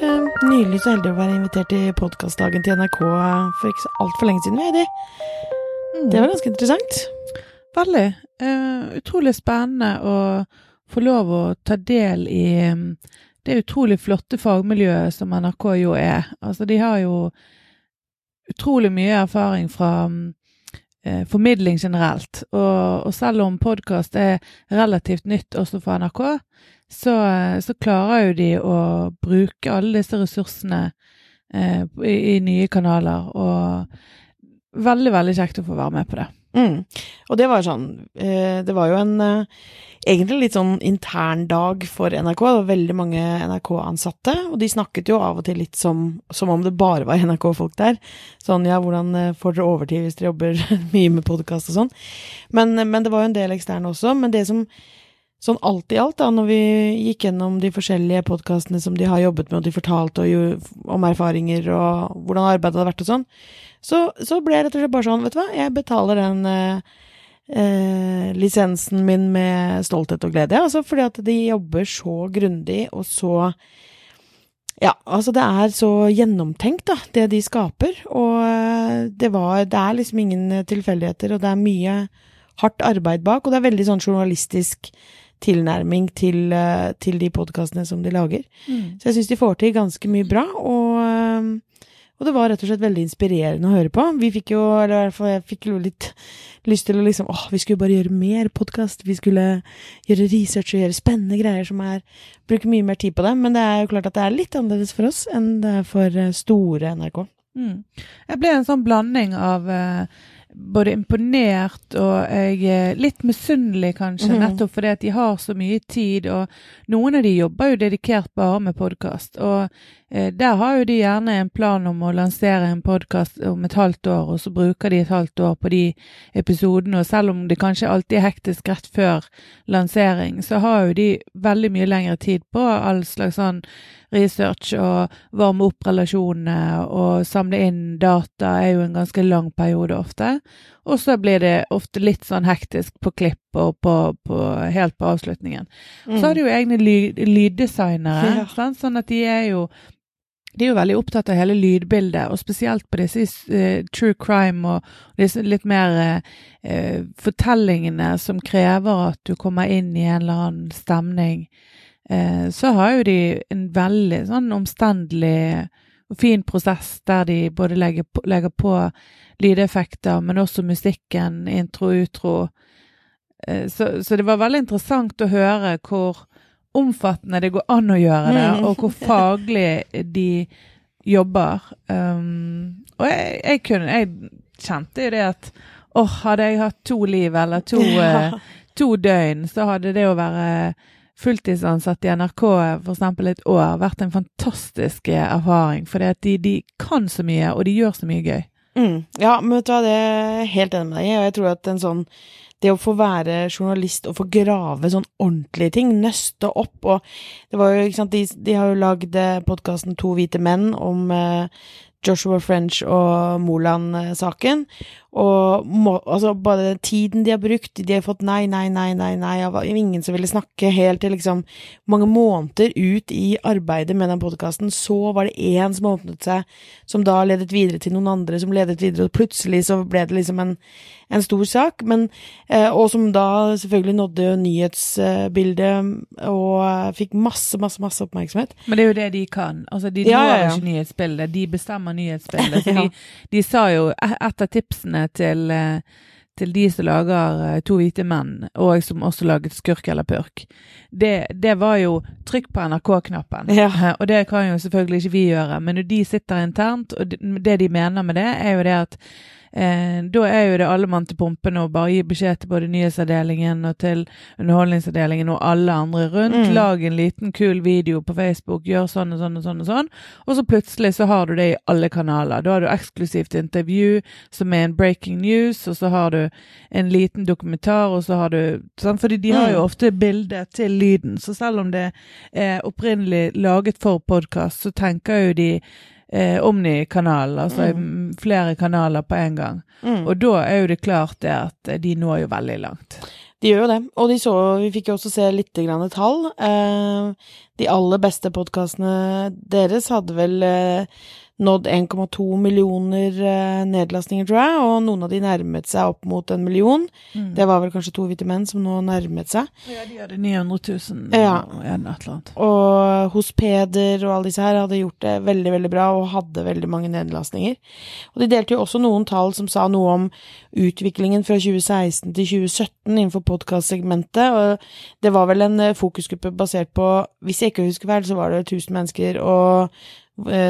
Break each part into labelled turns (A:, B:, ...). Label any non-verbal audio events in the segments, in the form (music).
A: var uh, nylig så heldig å være invitert i podkastdagen til NRK for ikke så altfor lenge siden, Heidi. Mm. Det var ganske interessant.
B: Veldig. Uh, utrolig spennende å få lov å ta del i um, det utrolig flotte fagmiljøet som NRK jo er. Altså, de har jo utrolig mye erfaring fra um, eh, formidling generelt. Og, og selv om podkast er relativt nytt også for NRK, så, så, klarer jo de å bruke alle disse ressursene eh, i, i, nye kanaler. Og veldig, veldig kjekt å få være med på det.
A: Mm. Og det var sånn eh, Det var jo en eh, egentlig litt sånn intern dag for NRK. Det var veldig mange NRK-ansatte, og de snakket jo av og til litt som, som om det bare var NRK-folk der. Sånn ja, hvordan eh, får dere overtid hvis dere jobber (laughs) mye med podkast og sånn. Men, men, det var jo en del eksterne også. Men det som sånn alt i alt, da, når vi gikk gjennom de forskjellige podkastene som de har jobbet med, og de fortalte om erfaringer og hvordan arbeidet hadde vært og sånn, så, så, ble jeg rett og slett bare sånn, vet du hva, jeg betaler den eh, eh, lisensen min med stolthet og glede, altså fordi at de jobber så grundig og så ja, altså det er så gjennomtenkt, da, det de skaper. Og eh, det var Det er liksom ingen tilfeldigheter, og det er mye hardt arbeid bak, og det er veldig sånn journalistisk tilnærming til, eh, til de podkastene som de lager. Mm. Så jeg syns de får til ganske mye bra, og, eh, og, det var rett og slett veldig inspirerende å høre på. Vi fikk jo, eller i hvert fall jeg fikk jo litt lyst til å liksom åh, vi skulle bare gjøre mer podkast, vi skulle gjøre research og gjøre spennende greier som er Bruke mye mer tid på det, men det er jo klart at det er litt annerledes for oss enn det er for eh, store NRK.
B: Mm. Jeg ble en sånn blanding av uh, både imponert og jeg er litt misunnelig, kanskje, mm. nettopp fordi at de har så mye tid. Og noen av de jobber jo dedikert bare med podkast. Og eh, der har jo de gjerne en plan om å lansere en podkast om et halvt år, og så bruker de et halvt år på de episodene. Og selv om det kanskje alltid er hektisk rett før lansering, så har jo de veldig mye lengre tid på all slags sånn research og varme opp relasjonene og samle inn data er jo en ganske lang periode ofte. Og så blir det ofte litt sånn hektisk på klipp og på, på, helt på avslutningen. Mm. Så har de jo egne lyd, lyddesignere, ja. sånn at de er jo de er jo veldig opptatt av hele lydbildet, og spesielt på disse uh, true crime og disse litt mer uh, fortellingene som krever at du kommer inn i en eller annen stemning. uh, så har jo de en veldig sånn omstendelig og fin prosess der de både legger på, legger på lydeffekter, men også musikken, intro, utro. Så, så, det var veldig interessant å høre hvor omfattende det går an å gjøre det, mm. og hvor faglig de jobber. Um, og jeg, jeg, kunne Jeg kjente jo det at åh, hadde jeg hatt to liv eller to, (laughs) ja. uh, to døgn, så hadde det å være fulltidsansatt i NRK f.eks. et år vært en fantastisk eh, erfaring. For de, de, kan så mye, og de gjør så mye gøy.
A: Mm. Ja, men vet du hva, det er jeg helt enig med deg i. Og jeg tror at en sånn det å få være journalist og få grave sånn ordentlige ting, nøste opp og Det var jo, ikke sant, de, de har jo lagd eh, podkasten To hvite menn om eh, Joshua French og Moland-saken. Og må, altså, bare tiden de har brukt, de har fått nei, nei, nei, nei, nei av ingen som ville snakke, helt til liksom mange måneder ut i arbeidet med den podkasten, så var det én som åpnet seg, som da ledet videre til noen andre, som ledet videre, og plutselig så ble det liksom en, en stor sak, men eh, Og som da selvfølgelig nådde nyhetsbildet og fikk masse, masse, masse oppmerksomhet.
B: Men det er jo det de kan. Altså, de ja, når ja, ja. ikke nyhetsbildet, de bestemmer nyhetsbildet. (laughs) Så de, de sa jo et av tipsene til, eh, til de som lager eh, To hvite menn, og som også laget Skurk eller purk, det, det var jo trykk på NRK-knappen. Ja. Eh, (laughs) og det kan jo selvfølgelig ikke vi gjøre, men når de sitter internt, og det de mener med det, er jo det at Eh, da er jo det alle mann til pumpene og bare gi beskjed til både nyhetsavdelingen og til underholdningsavdelingen og alle andre rundt. Mm. Lag en liten kul video på Facebook, gjør sånn og sånn og sånn og sånn. Og så plutselig så har du det i alle kanaler. Da har du eksklusivt intervju som er en breaking news, og så har du en liten dokumentar, og så har du sånn, Fordi de har jo mm. ofte bilde til lyden, så selv om det er opprinnelig laget for podkast, så tenker jo de eh, Omni-kanal, altså mm. flere kanaler på en gang. Mm. Og da er jo det klart det at de når jo veldig langt.
A: De gjør jo det. Og de så, vi fikk jo også se litt grann tall. Eh, de aller beste podkastene deres hadde vel eh, nådd 1,2 millioner eh, nedlastninger, tror jeg, og noen av de nærmet seg opp mot en million.
B: Mm.
A: Det var vel kanskje to hvite menn som nå nærmet seg.
B: Ja, de hadde 900 000
A: Ja.
B: annet.
A: Og hos Peder og alle disse her hadde gjort det veldig, veldig bra og hadde veldig mange nedlastninger. Og de delte jo også noen tall som sa noe om utviklingen fra 2016 til 2017 innenfor podkastsegmentet, og det var vel en eh, fokusgruppe basert på, hvis jeg ikke husker feil, så var det 1000 mennesker og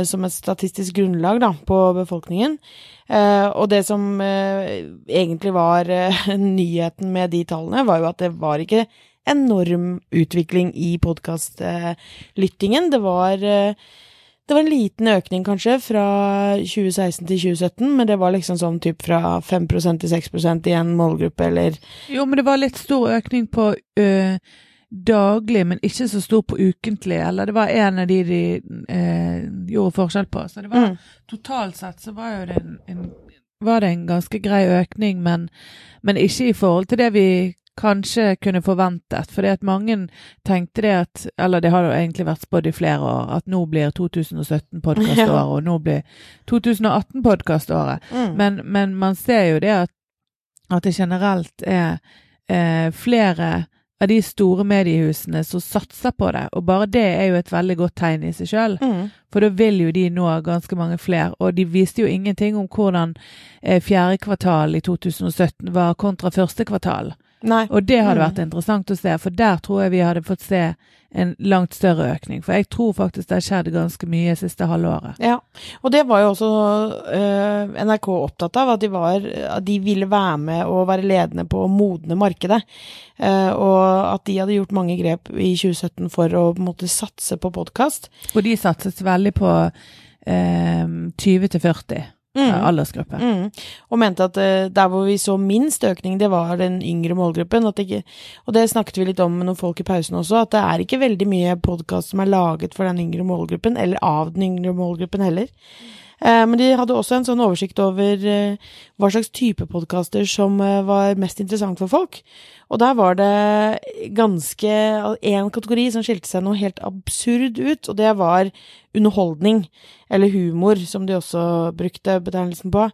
A: som et statistisk grunnlag da, på befolkningen. Eh, og det som eh, egentlig var eh, (laughs) nyheten med de tallene, var jo at det var ikke enorm utvikling i podkastlyttingen. Det var eh, det var en liten økning, kanskje, fra 2016 til 2017, men det var liksom sånn typ fra 5% til 6% i en målgruppe, eller
B: Jo, men det var litt stor økning på ø, daglig, men ikke så stor på ukentlig. Eller det var en av de de eh, gjorde forskjell på. Så det var
A: mm.
B: totalt sett så var jo det en, en var det en ganske grei økning, men, men ikke i forhold til det vi kanskje kunne forventet. Fordi at mange tenkte det at, eller det har jo egentlig vært spådd i flere år, at nå blir 2017 podkaståret, (laughs) og nå blir 2018 podkaståret.
A: Mm.
B: Men, men man ser jo det at, at det generelt er eh, flere av de store mediehusene som satser på det, og bare det er jo et veldig godt tegn i seg sjøl.
A: Mm.
B: For da vil jo de nå ganske mange flere, og de viste jo ingenting om hvordan eh, fjerde kvartal i 2017 var kontra første kvartal.
A: Nei.
B: Og det hadde
A: Mm.
B: vært interessant å se, for der tror jeg vi hadde fått se en langt større økning. For jeg tror faktisk det har skjedd ganske mye siste halvåret.
A: Ja, og det var jo også uh, NRK opptatt av, at de, var, at de ville være med og være ledende på å modne markedet. Uh, og at de hadde gjort mange grep i 2017 for å på en måte satse på podkast.
B: Og de satset veldig på uh, 20 til 40
A: Mm.
B: aldersgruppe.
A: Mm. Og mente at uh, der hvor vi så minst økning, det var den yngre målgruppen. Det ikke, og det snakket vi litt om med noen folk i pausen også, at det er ikke veldig mye podkast som er laget for den yngre målgruppen, eller av den yngre målgruppen heller. Eh, men de hadde også en sånn oversikt over eh, hva slags type podkaster som eh, var mest interessant for folk. Og der var det ganske én kategori som skilte seg noe helt absurd ut, og det var underholdning, eller humor, som de også brukte betegnelsen på.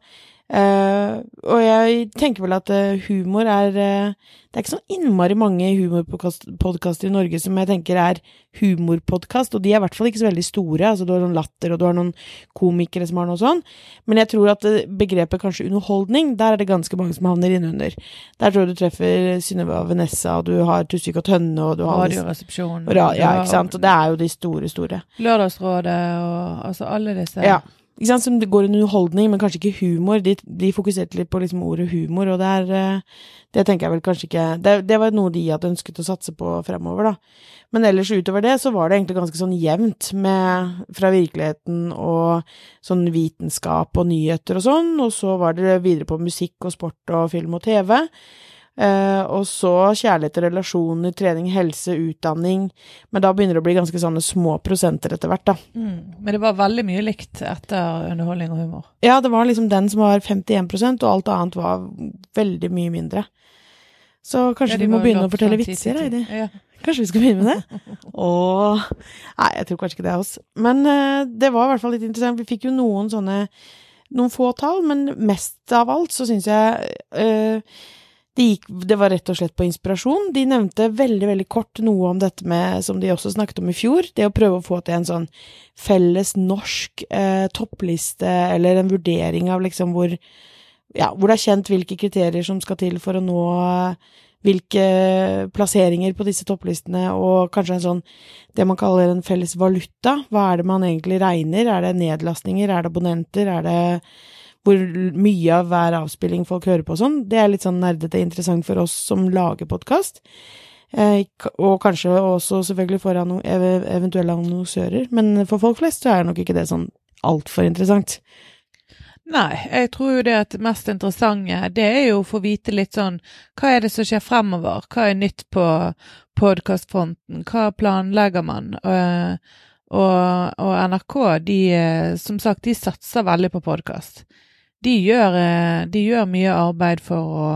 A: Eh, og jeg tenker vel at uh, humor er uh, Det er ikke så innmari mange humorpodkaster i Norge som jeg tenker er humorpodkast, og de er i hvert fall ikke så veldig store. Altså, du har noen latter, og du har noen komikere som har noe sånn. Men jeg tror at begrepet kanskje underholdning, der er det ganske mange som havner innunder. Der tror jeg du treffer Synnøve Vanessa og du har Tusvik og Tønne, og du har
B: Radioresepsjonen.
A: Ra- Ja, ikke sant. Og det er jo de store, store.
B: Lørdagsrådet og altså alle disse.
A: Ja. Ikke sant, som det går under underholdning, men kanskje ikke humor. De, de fokuserte litt på liksom ordet humor, og det er eh, Det tenker jeg vel kanskje ikke det, det var noe de hadde ønsket å satse på fremover, da. Men ellers utover det så var det egentlig ganske sånn jevnt med fra virkeligheten og sånn vitenskap og nyheter og sånn, og så var det videre på musikk og sport og film og TV. Eh, og så kjærlighet og relasjoner, trening, helse, utdanning. Men da begynner det å bli ganske sånne små prosenter etter hvert, da.
B: Mm. Men det var veldig mye likt etter underholdning og humor.
A: Ja, det var liksom den som var 51% og alt annet var veldig mye mindre. Så kanskje
B: Ja,
A: vi må begynne å fortelle vitser,
B: 10-10.
A: Heidi.
B: Ja.
A: Kanskje vi skal begynne med det? (laughs) Og nei, jeg tror kanskje ikke det er oss. Men eh, det var i hvert fall litt interessant. Vi fikk jo noen sånne, noen få tall, men mest av alt så syns jeg eh, det, gikk, det var rett og slett på inspirasjon. De nevnte veldig, veldig kort noe om dette med, som de også snakket om i fjor, det å prøve å få til en sånn felles norsk eh, toppliste, eller en vurdering av liksom hvor, ja, hvor det er kjent hvilke kriterier som skal til for å nå eh, hvilke plasseringer på disse topplistene, og kanskje en sånn, det man kaller en felles valuta. Hva er det man egentlig regner? Er det nedlastninger? Er det abonnenter? Er det hvor mye av hver avspilling folk hører på og sånn? Det er litt sånn nerdete interessant for oss som lager podkast. Eh, og kanskje også selvfølgelig for noen eventuelle annonsører, men for folk flest så er nok ikke det sånn altfor interessant.
B: Nei, jeg tror jo det at det mest interessante, det er jo å få vite litt sånn Hva er det som skjer fremover? Hva er nytt på podkastfronten? Hva planlegger man? Og, og, og NRK, de eh, som sagt, de satser veldig på podkast. De gjør, eh, de gjør mye arbeid for å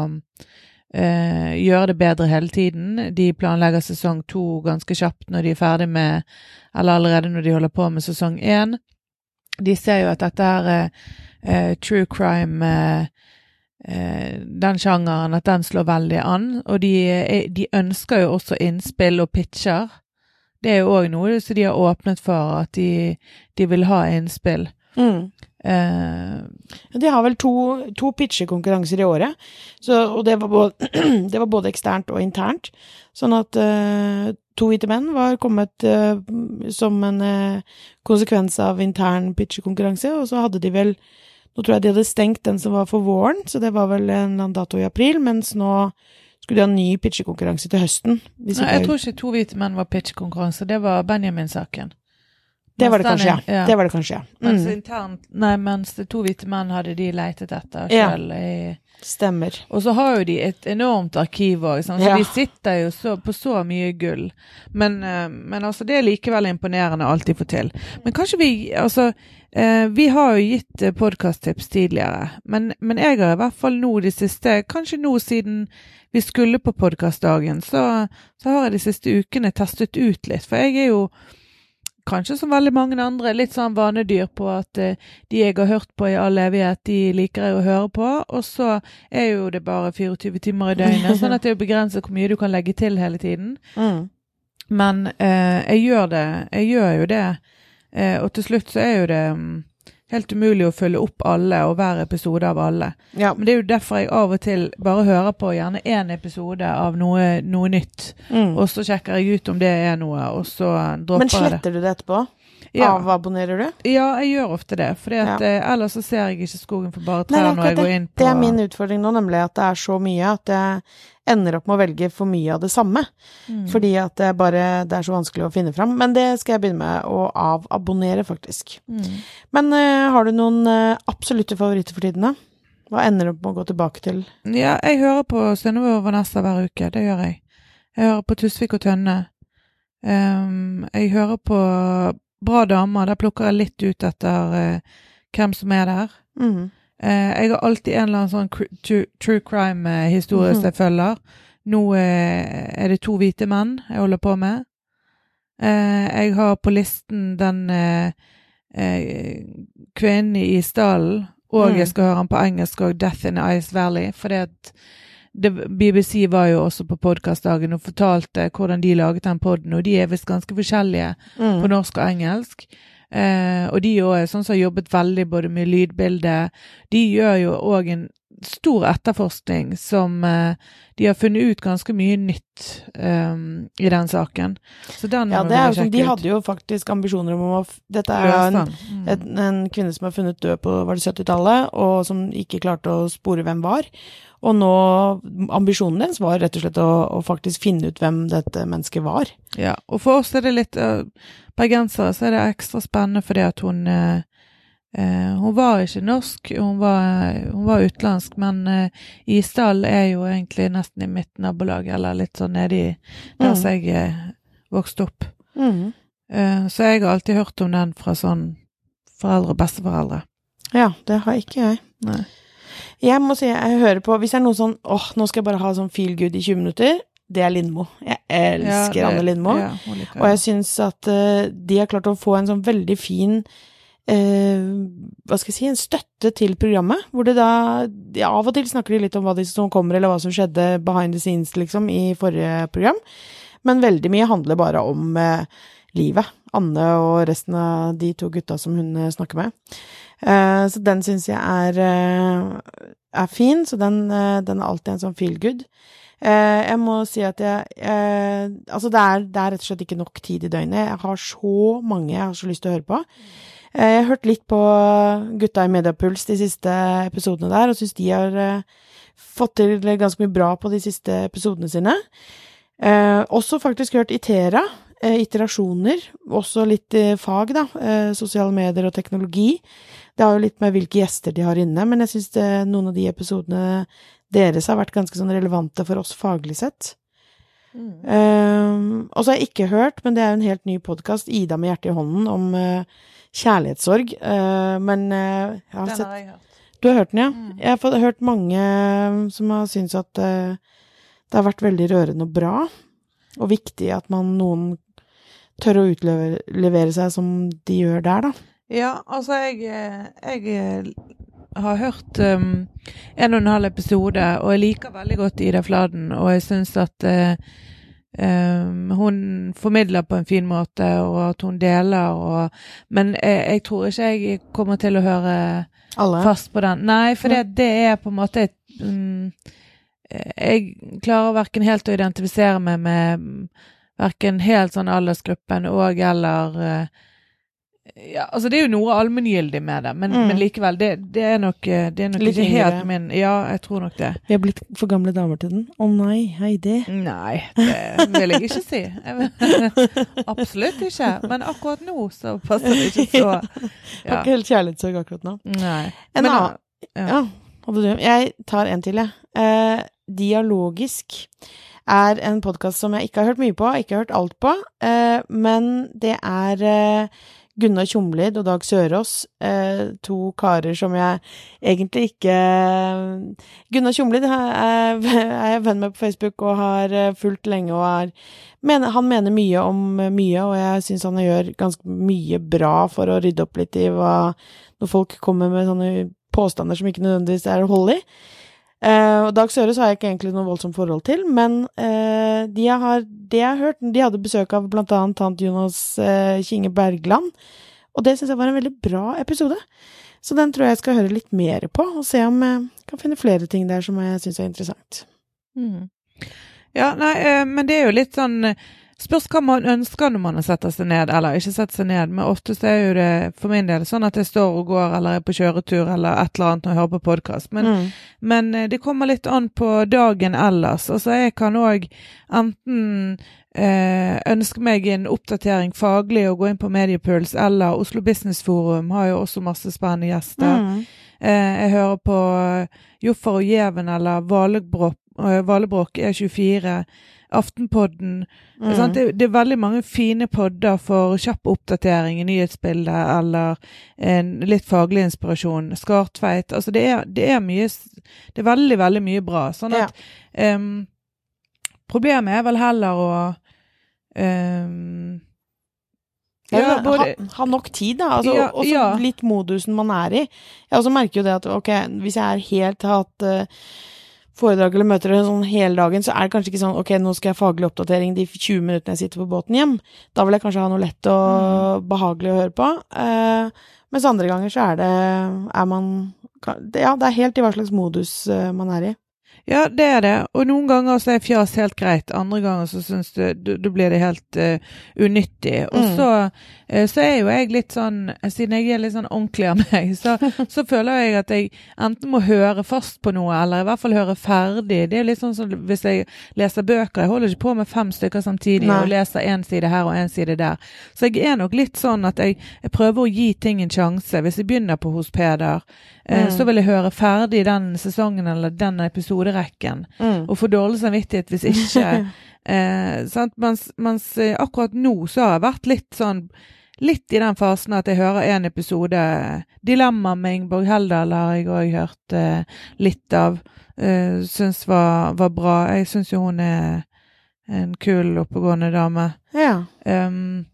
B: eh, gjøre det bedre hele tiden. De planlegger sesong to ganske kjapt når de er ferdig med Eller allerede når de holder på med sesong én. De ser jo at dette her er eh, true crime eh, eh, Den sjangeren, at den slår veldig an. Og de, de ønsker jo også innspill og pitcher. Det er jo òg noe som de har åpnet for, at de, de vil ha innspill.
A: Mm.
B: Eh,
A: De har vel to, to pitchekonkurranser i året, så, og det var, både, (clears throat) det var både eksternt og internt. Sånn at uh, To hvite menn var kommet uh, som en konsekvens av intern pitchekonkurranse, og så hadde de vel Nå tror jeg de hadde stengt den som var for våren, så det var vel en annen dato i april, mens nå skulle de ha en ny pitchekonkurranse til høsten.
B: nei, jeg tror ikke To hvite menn var pitchekonkurranse, det var Benjamin-saken.
A: Det var det kanskje, ja.
B: ja.
A: Det var det kanskje, ja.
B: Mens
A: Mm,
B: internt Nei, mens det To hvite menn hadde de leitet etter
A: Ja.
B: sjøl. i-
A: stemmer.
B: Og så har jo de et enormt arkiv òg, så
A: Ja.
B: de sitter jo så, på så mye gull. Men, eh, men altså, det er likevel imponerende alt de får til. Men kanskje vi Altså, eh, vi har jo gitt eh, podkasttips tidligere, men, men jeg har i hvert fall nå de siste Kanskje nå siden vi skulle på podkastdagen, så, så har jeg de siste ukene testet ut litt. For jeg er jo kanskje som veldig mange andre, litt sånn vanedyr på at eh, de jeg har hørt på i all evighet, de liker jeg å høre på. Og så er jo det bare 24 timer i døgnet, sånn at det er begrenset hvor mye du kan legge til hele tiden.
A: Mm.
B: Men eh, jeg gjør det. Jeg gjør jo det. Eh, og til slutt så er jo det mm, helt umulig å følge opp alle og hver episode av alle.
A: Ja.
B: Men det er jo derfor jeg av og til bare hører på gjerne én episode av noe, noe nytt.
A: Mm.
B: Og så sjekker jeg ut om det er noe, og så dropper jeg det.
A: Men sletter du det etterpå?
B: Ja.
A: Avabonnerer du?
B: Ja, jeg gjør ofte det. For
A: Ja.
B: eh, ellers så ser jeg ikke skogen for bare
A: Nei,
B: trær når jeg går inn på
A: Det er min utfordring nå, nemlig at det er så mye at jeg ender opp med å velge for mye av det samme.
B: Mm.
A: Fordi at det bare det er så vanskelig å finne fram. Men det skal jeg begynne med å avabonnere, faktisk.
B: Mm.
A: Men uh, har du noen uh, absolutte favoritter for tiden, da? Hva ender du opp med å gå tilbake til?
B: Ja, jeg hører på Synnøve og Vanessa hver uke. Det gjør jeg. Jeg hører på Tusvik og Tønne. Um, jeg hører på Bra damer. Der plukker jeg litt ut etter eh, hvem som er der.
A: Mm.
B: Eh, jeg har alltid en eller annen sånn cr- true, true crime-historie som jeg følger. Nå eh, er det to hvite menn jeg holder på med. Eh, jeg har på listen den eh, eh, kvinnen i stallen, og
A: Mm.
B: jeg skal høre den på engelsk og 'Death in Ice Valley'. fordi at det, BBC var jo også på podkastdagen og fortalte hvordan de laget den poden, og de er visst ganske forskjellige
A: Mm.
B: på norsk og engelsk. Eh, og de òg er sånn som har jobbet veldig både med lydbilde. De gjør jo òg en stor etterforskning som eh, De har funnet ut ganske mye nytt eh, i den saken. Så den
A: Ja,
B: må
A: det er jo sånn, De hadde jo faktisk ambisjoner om å Dette er en,
B: Mm.
A: en, en kvinne som er funnet død på var det 70-tallet, og som ikke klarte å spore hvem var. Og nå Ambisjonen hennes var rett og slett å, å faktisk finne ut hvem dette mennesket var.
B: Ja, og for oss er det litt uh, Bergensere så er det ekstra spennende fordi at hun uh, Hun var ikke norsk, hun var, hun var utenlandsk, men uh, Isdal er jo egentlig nesten i mitt nabolag, eller litt sånn nedi der
A: Mm.
B: jeg uh, vokste opp.
A: Mm.
B: Uh, så jeg har alltid hørt om den fra sånn foreldre og besteforeldre.
A: Ja, det har ikke jeg.
B: Nei.
A: Jeg må si jeg hører på Hvis det er noe sånn åh, nå skal jeg bare ha sånn feel good i 20 minutter, det er Lindmo. Jeg elsker
B: Ja, det-
A: Anne Lindmo.
B: Ja,
A: Og jeg syns at uh, de har klart å få en sånn veldig fin uh, hva skal jeg si, en støtte til programmet, hvor det da Av og til snakker de litt om hva de som kommer, eller hva som skjedde behind the scenes, liksom, i forrige program, men veldig mye handler bare om uh, livet. Anne og resten av de to gutta som hun snakker med. Eh, så den syns jeg er, eh, er fin, så den, eh, den er alltid en sånn feel good. Jeg må si at jeg Altså, det er, det er rett og slett ikke nok tid i døgnet. Jeg har så mange jeg har så lyst til å høre på. Jeg har hørt litt på gutta i Mediapuls de siste episodene der, og syns de har fått til ganske mye bra på de siste episodene sine. Også faktisk hørt Itera. Eh, iterasjoner. Også litt eh, fag, da. Eh, sosiale medier og teknologi. Det har jo litt med hvilke gjester de har inne, men jeg syns noen av de episodene deres har vært ganske sånn relevante for oss faglig sett.
B: Mm.
A: Um, og så har jeg ikke hørt, men det er jo en helt ny podkast, 'Ida med hjertet i hånden', om eh, kjærlighetssorg. Eh, men eh, jeg har
B: Den
A: sett
B: har jeg hørt.
A: Du har hørt den, ja?
B: Mm.
A: Jeg har fått, hørt mange som har syntes at det har vært veldig rørende og bra, og viktig at man noen tør å utlevere seg som de gjør der, da.
B: Ja, altså jeg, jeg har hørt um, en og en halv episode, og jeg liker veldig godt Ida Fladen, og jeg syns at uh, um, hun formidler på en fin måte, og at hun deler, og Men jeg, jeg tror ikke jeg kommer til å høre
A: Alle.
B: fast på den. Nei, for det, det er på en måte et um, Jeg klarer verken helt å identifisere meg med verken helt sånn aldersgruppen og eller uh, ja, altså Det er jo noe allmenngyldig med det, men,
A: Mm.
B: men likevel, det, det er nok, det er nok
A: Litt
B: ikke helt min Ja, jeg tror nok det.
A: Vi er blitt for gamle damer til den. Å nei, Heidi.
B: Nei, det vil jeg ikke si. Jeg (laughs) absolutt ikke. Men akkurat nå så passer det ikke så (laughs)
A: Har
B: ja.
A: ikke helt kjærlighetssorg akkurat nå.
B: Nei.
A: En
B: Men,
A: annen
B: ja.
A: Ja. Jeg tar en til, jeg. Eh, Dialogisk er en podkast som jeg ikke har hørt mye på, ikke har hørt alt på, eh, men det er eh, Gunnar Tjomlid og Dag Sørås, eh, to karer som jeg egentlig ikke Gunnar Tjomlid (laughs) er jeg venn med på Facebook og har fulgt lenge og er Han mener mye om mye, og jeg syns han gjør ganske mye bra for å rydde opp litt i hva Når folk kommer med sånne påstander som ikke nødvendigvis er hold i. Eh, og Dag Søres har jeg ikke egentlig noe voldsomt forhold til, men uh, de jeg har, det jeg har hørt De hadde besøk av blant annet tant Jonas uh, Kinge Bergland, og det syns jeg var en veldig bra episode. Så den tror jeg jeg skal høre litt mer på, og se om jeg kan finne flere ting der som jeg syns er interessant.
B: Mm. Ja, nei, men det er jo litt sånn Spørs hva man ønsker når man setter seg ned, eller ikke setter seg ned. Men oftest er jo det for min del sånn at jeg står og går eller er på kjøretur eller et eller annet når jeg hører på podkast. Men,
A: Mm.
B: men eh, det kommer litt an på dagen ellers. Altså jeg kan òg enten eh, ønske meg en oppdatering faglig og gå inn på Mediepuls, eller Oslo Business Forum har jo også masse spennende gjester.
A: Mm.
B: Eh, jeg hører på Joffer og Gjeven eller Valebrokk eh, Valebrokk E24, Aftenpodden.
A: Mm.
B: Det, det er veldig mange fine podder for kjapp oppdatering i nyhetsbildet eller en litt faglig inspirasjon. Skartveit. Altså det er, det er mye Det er veldig, veldig mye bra. Sånn at em, Problemet er vel heller å um,
A: Ja,
B: ja, både,
A: ha, ha nok tid, da. Altså,
B: Ja,
A: også
B: ja.
A: litt modusen man er i. Jeg også merker jo det at ok, hvis jeg er helt har hatt eh, foredrag eller møter sånn hele dagen, så er det kanskje ikke sånn ok, nå skal jeg ha faglig oppdatering de 20 minuttene jeg sitter på båten hjem. Da vil jeg kanskje ha noe lett og
B: Mm.
A: behagelig å høre på. Eh, mens andre ganger så er det er man Ja, det er helt i hva slags modus eh, man er i.
B: Ja, det er det. Og noen ganger så er fjas helt greit. Andre ganger så syns du du- blir det helt uh, unyttig. Og
A: Mm.
B: så, uh, så er jo jeg litt sånn Siden jeg er litt sånn ordentlig av meg, (laughs) så, så føler jeg at jeg enten må høre fast på noe, eller i hvert fall høre ferdig. Det er litt sånn som hvis jeg leser bøker. Jeg holder ikke på med fem stykker samtidig
A: Nei.
B: og leser én side her og én side der. Så jeg er nok litt sånn at jeg, jeg prøver å gi ting en sjanse. Hvis jeg begynner på hos Peder, eh,
A: Mm.
B: så vil jeg høre ferdig den sesongen eller den episoderekken
A: Mm.
B: og få dårlig samvittighet hvis ikke. (laughs) eh, sant? Mens, mens eh, akkurat nå så har jeg vært litt sånn Litt i den fasen at jeg hører en episode Dilemma med Ingeborg Heldal har jeg òg hørt eh, litt av. Eh, syns var, var bra. Jeg syns jo hun er en kul, oppegående dame.
A: Ja.
B: Um,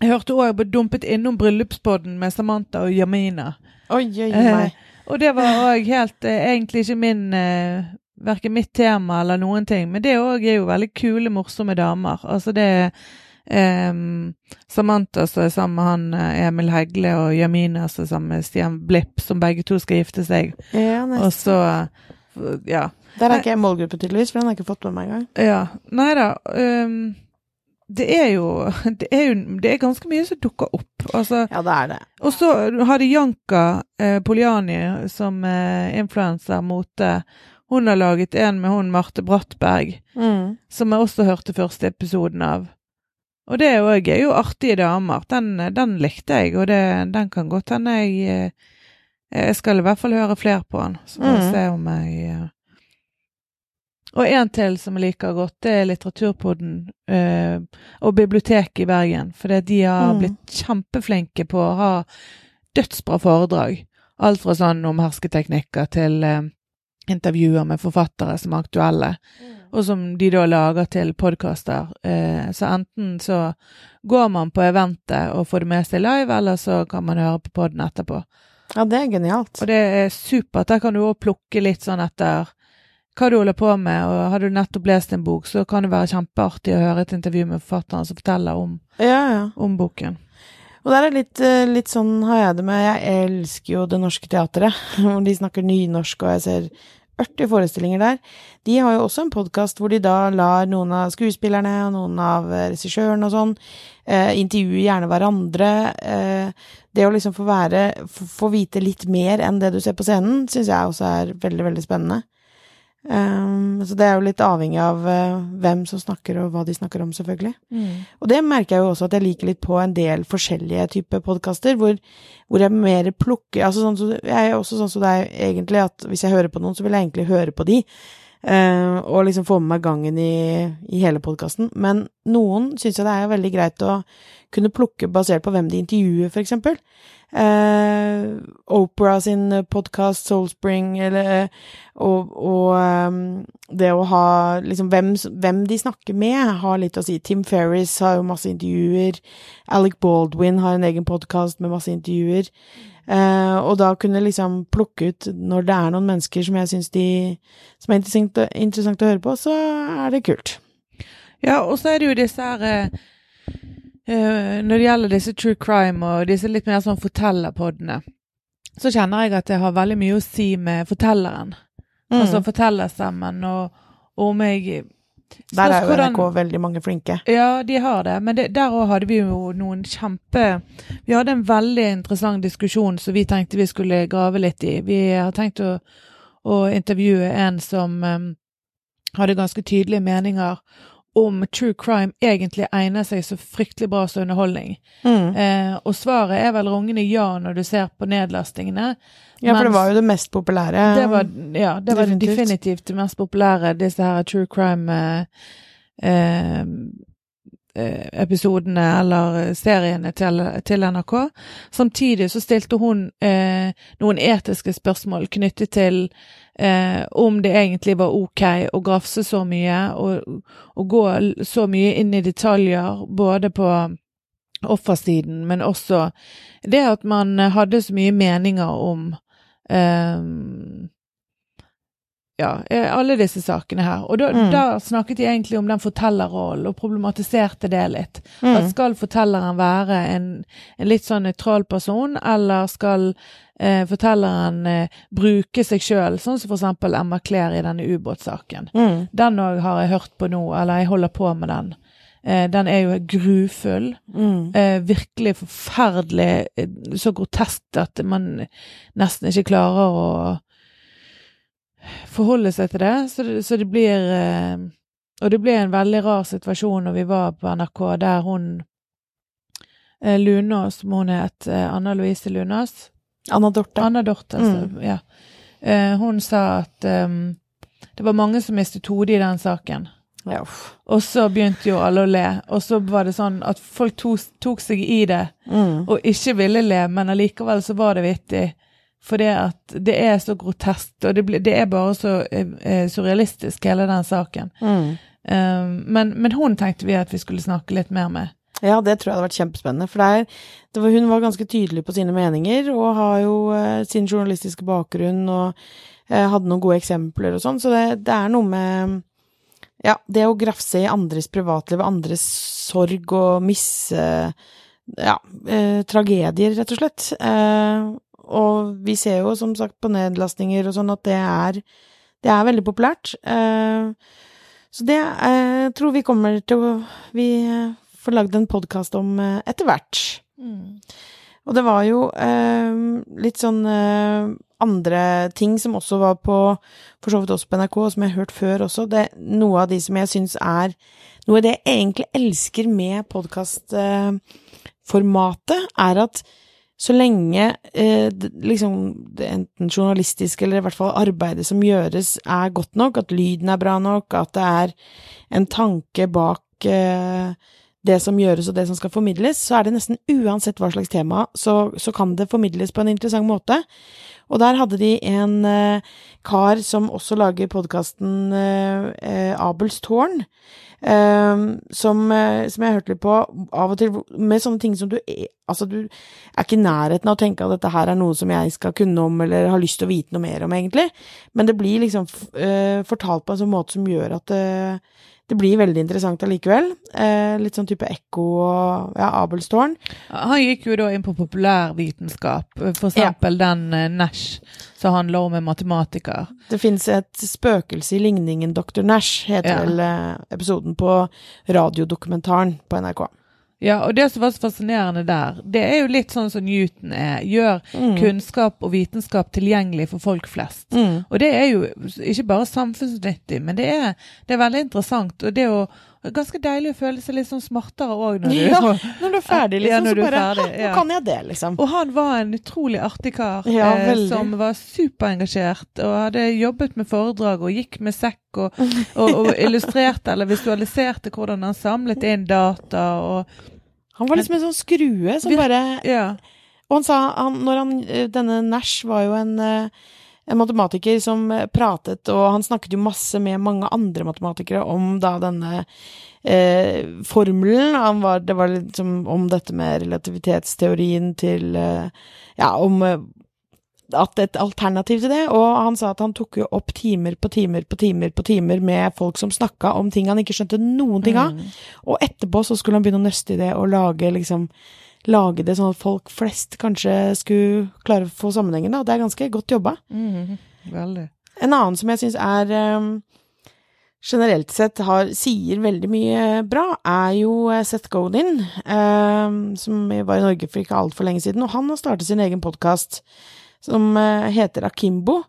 B: jeg hørte òg dumpet innom bryllupspodden med Samantha og Jamina.
A: Oi, oi,
B: oi.
A: meg.
B: og det var òg helt eh, egentlig ikke min eh, Verken mitt tema eller noen ting. Men det òg er jo veldig kule, morsomme damer. Altså det um, Samantha som er sammen med han eh, Emil Hegle, og Jamina som er sammen med Stian Blipp, som begge to skal gifte seg.
A: Ja,
B: Og så eh, Ja.
A: Der er ikke jeg målgruppe, tydeligvis, for den har jeg ikke fått med meg engang.
B: ja. Nei da. ehm, det er jo Det er jo det er ganske mye som dukker opp. Altså
A: Ja, det er det.
B: Og så hadde Janka eh, Poliani som eh, influenser mote. Hun har laget en med hun Marte Brattberg,
A: Mm.
B: som jeg også hørte første episoden av. Og det er jo, jo artige damer. Den, den likte jeg, og det, den kan godt hende jeg eh, Jeg skal i hvert fall høre flere på den, så får vi
A: Mm.
B: se om jeg eh. Og en til som jeg liker godt, det er Litteraturpodden eh, og biblioteket i Bergen. For de har
A: Mm.
B: blitt kjempeflinke på å ha dødsbra foredrag. Alt fra sånn om hersketeknikker til eh, intervjuer med forfattere som er aktuelle. og som de da lager til podkaster. Eh, så enten så går man på eventet og får det med seg live, eller så kan man høre på poden etterpå.
A: Ja, det er genialt.
B: Og det er supert. Der kan du òg plukke litt sånn etter hva du holder på med, og har du nettopp lest en bok, så kan det være kjempeartig å høre et intervju med forfatteren som forteller om,
A: Ja, ja.
B: om boken.
A: Og der er litt, eh, litt sånn har jeg det med Jeg elsker jo Det Norske Teatret, (laughs) hvor de snakker nynorsk, og jeg ser 80 forestillinger der. De har jo også en podkast hvor de da lar noen av skuespillerne og noen av eh, regissørene og sånn eh, intervjue gjerne hverandre. Eh, det å liksom få være få, få vite litt mer enn det du ser på scenen, syns jeg også er veldig, veldig spennende. Um, så det er jo litt avhengig av uh, hvem som snakker, og hva de snakker om, selvfølgelig. Og det merker jeg jo også at jeg liker litt på en del forskjellige typer podkaster, hvor, hvor jeg mer plukker altså sånn så, Jeg er også sånn som deg, egentlig, at hvis jeg hører på noen, så vil jeg egentlig høre på de. Eh, og liksom få med meg gangen i, i hele podkasten. Men noen syns jeg det er veldig greit å kunne plukke basert på hvem de intervjuer, for eksempel. Eh, Opera sin podkast, Soulspring, eller eh, Og, og um, det å ha liksom hvem, hvem de snakker med, har litt å si. Tim Ferris har jo masse intervjuer. Alec Baldwin har en egen podkast med masse intervjuer. Eh, og da kunne liksom plukke ut når det er noen mennesker som jeg syns de Som er interessant, interessant å høre på, så er det kult.
B: Ja, og så er det jo disse her eh, Når det gjelder disse true crime og disse litt mer sånn fortellerpodene, så kjenner jeg at det har veldig mye å si med fortelleren.
A: Mm.
B: Altså fortellerstemmen, og, og om jeg
A: Der er jo NRK veldig mange flinke.
B: Ja, de har det. Men det, der òg hadde vi jo noen kjempe Vi hadde en veldig interessant diskusjon som vi tenkte vi skulle grave litt i. Vi har tenkt å, å intervjue en som um, hadde ganske tydelige meninger om true crime egentlig egner seg så fryktelig bra som underholdning.
A: Mm.
B: Eh, og svaret er vel rungende ja når du ser på nedlastingene.
A: Ja, for det var jo det mest populære.
B: det var, ja, det var
A: Definitivt.
B: definitivt. det mest populære, disse her true crime eh, eh, episodene eller seriene til, til NRK. Samtidig så stilte hun eh, noen etiske spørsmål knyttet til eh, om det egentlig var ok å grafse så mye og, og gå så mye inn i detaljer, både på offersiden, men også det at man hadde så mye meninger om Ehm, ja, eh, alle disse sakene her. Og da,
A: Mm.
B: da snakket jeg egentlig om den fortellerrollen, og problematiserte det litt. At
A: mm.
B: skal fortelleren være en, en litt sånn nøytral person, eller skal eh, fortelleren eh, bruke seg sjøl, sånn som for eksempel Emma Clair i denne ubåtsaken.
A: Mm.
B: Den òg har jeg hørt på nå, eller jeg holder på med den. Eh, den er jo grufull.
A: Mm.
B: Eh, virkelig forferdelig, eh, så grotesk at man nesten ikke klarer å forholde seg til det. Så det, så det blir eh, Og det ble en veldig rar situasjon når vi var på NRK, der hun eh, Lunås, som hun het, eh, Anna Louise Lunås
A: Anna Dorte.
B: Anna Dorte, altså,
A: Mm.
B: ja. Eh, hun sa at um, det var mange som mistet hodet i den saken.
A: Ja.
B: Og så begynte jo alle å le, og så var det sånn at folk tok, tok seg i det
A: Mm.
B: og ikke ville le, men allikevel så var det vittig. For det at det er så groteskt, og det, det er bare så eh, eh, surrealistisk, hele den saken.
A: Mm.
B: Um, men, men hun tenkte vi at vi skulle snakke litt mer med.
A: Ja, det tror jeg hadde vært kjempespennende. For er, det var, hun var ganske tydelig på sine meninger, og har jo eh, sin journalistiske bakgrunn, og eh, hadde noen gode eksempler og sånn. Så det, det er noe med ja, det å grafse i andres privatliv, andres sorg og misse Ja, eh, tragedier, rett og slett. Eh, og vi ser jo som sagt på nedlastninger og sånn at det er, det er veldig populært. Eh, så det jeg tror vi kommer til å Vi eh, får lagd en podkast om eh, etter hvert. Og det var jo eh, litt sånn eh, andre ting som også var på For så vidt også på NRK, og som jeg har hørt før også. Det, noe av de som jeg syns er Noe av det jeg egentlig elsker med podkastformatet, er at så lenge eh, liksom det enten journalistisk eller i hvert fall arbeidet som gjøres, er godt nok, at lyden er bra nok, at det er en tanke bak eh, det som gjøres og det som skal formidles, så er det nesten uansett hva slags tema, så, så kan det formidles på en interessant måte. Og der hadde de en eh, kar som også lager podkasten eh, eh, Abels tårn, eh, som, eh, som jeg hørte litt på av og til, med sånne ting som du er Altså, du er ikke i nærheten av å tenke at dette her er noe som jeg skal kunne om, eller har lyst til å vite noe mer om, egentlig. Men det blir liksom uh, fortalt på en sånn måte som gjør at det det blir veldig interessant allikevel. Eh, litt sånn type ekko og ja, Abelstårn.
B: Han gikk jo da inn på populærvitenskap, for eksempel ja. den uh, Nash, som handler om en matematiker.
A: Det fins et spøkelse i ligningen Dr. Nash, heter ja. vel uh, episoden på radiodokumentaren på NRK.
B: Ja, og det som var så fascinerende der, det er jo litt sånn som Newton er. Gjør mm. kunnskap og vitenskap tilgjengelig for folk flest. Mm. Og det er jo ikke bare samfunnsnyttig, men det er, det er veldig interessant. Og det jo ganske deilig å føle seg litt sånn smartere òg når,
A: ja, (laughs) når du er ferdig, liksom. Ja, så bare ferdig, ja. Nå kan jeg det, liksom.
B: Og han var en utrolig artig kar eh, som var superengasjert og hadde jobbet med foredrag og gikk med sekk og, (laughs) og, og illustrerte eller visualiserte hvordan han samlet inn data og
A: han var liksom en sånn skrue som bare ja. Og han sa han, når han, eh, Denne Nash var jo en, eh, en, matematiker som eh, pratet, og han snakket jo masse med mange andre matematikere om da denne eh, formelen. Han var, det var liksom om dette med relativitetsteorien til eh, Ja, om at et alternativ til det, og han sa at han tok jo opp timer på timer på timer på timer med folk som snakka om ting han ikke skjønte noen ting av, mm. og etterpå så skulle han begynne å nøste i det og lage liksom lage det sånn at folk flest kanskje skulle klare å få sammenhengen, da. Det er ganske godt jobba.
B: Mm, veldig.
A: En annen som jeg syns er um, generelt sett har, sier veldig mye bra, er jo eh, Seth Godin, um, som var i Norge for ikke altfor lenge siden, og han har startet sin egen podkast som uh, heter Akimbo.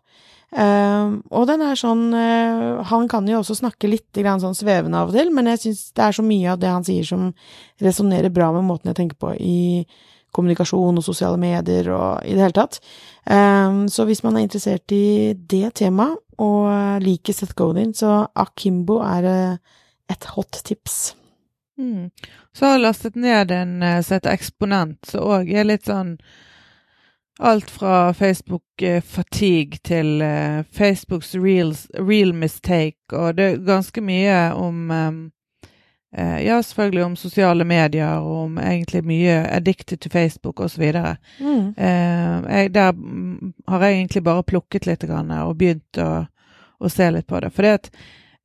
A: Uh, og den er sånn uh, Han kan jo også snakke litt grann sånn svevende av og til, men jeg syns det er så mye av det han sier som resonnerer bra med måten jeg tenker på i kommunikasjon og sosiale medier og i det hele tatt. så hvis man er interessert i det temaet og liker Seth Godin, så Akimbo er et hot tips.
B: Mm. Så har jeg lastet ned en som heter Eksponent, som òg er litt sånn Alt fra Facebook-fatigue til uh, Facebooks real, real, mistake, og det er ganske mye om um, uh, Ja, selvfølgelig om sosiale medier, og om egentlig mye addicted to Facebook osv. Mm. Uh, der har jeg egentlig bare plukket litt og begynt å, å, se litt på det. For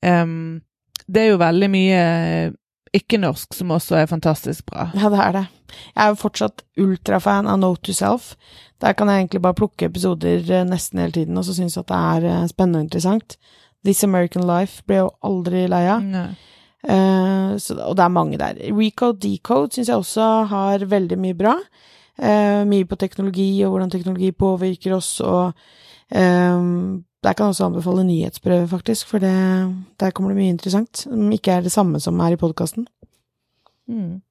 B: um, det er jo veldig mye ikke-norsk som også er fantastisk bra.
A: Ja, det er det. Jeg er jo fortsatt ultrafan av Note to Self. Der kan jeg egentlig bare plukke episoder eh, nesten hele tiden, og så synes jeg at det er eh, spennende og interessant. This American Life ble jo aldri lei av. Uh, og det er mange der. Recode Decode syns jeg også har veldig mye bra. Uh, mye på teknologi og hvordan teknologi påvirker oss, og um, der kan jeg også anbefale nyhetsbrevet, faktisk, for det, der kommer det mye interessant som ikke er det samme som er i podkasten.
B: Mm.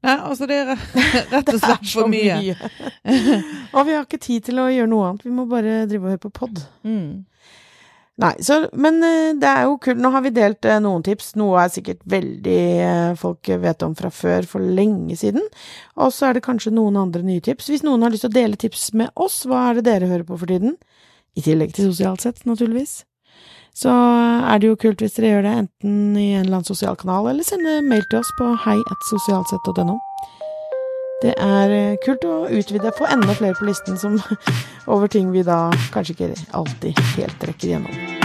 B: Nei, altså det er rett (laughs) og slett for mye. mye. (laughs)
A: og vi har ikke tid til å gjøre noe annet, vi må bare drive og høre på pod. Mm. Nei, så, men eh, det er jo kult. Nå har vi delt eh, noen tips. Noe er sikkert veldig eh, folk vet om fra før, for lenge siden. Og så er det kanskje noen andre nye tips. Hvis noen har lyst til å dele tips med oss, hva er det dere hører på for tiden? I tillegg til sosialt sett, naturligvis så er det jo kult hvis dere gjør det enten i en eller annen sosial kanal, eller sende mail til oss på heiatsosialsett.no. Det er eh, kult å utvide, få enda flere på listen som (laughs) over ting vi da kanskje ikke alltid helt rekker gjennom.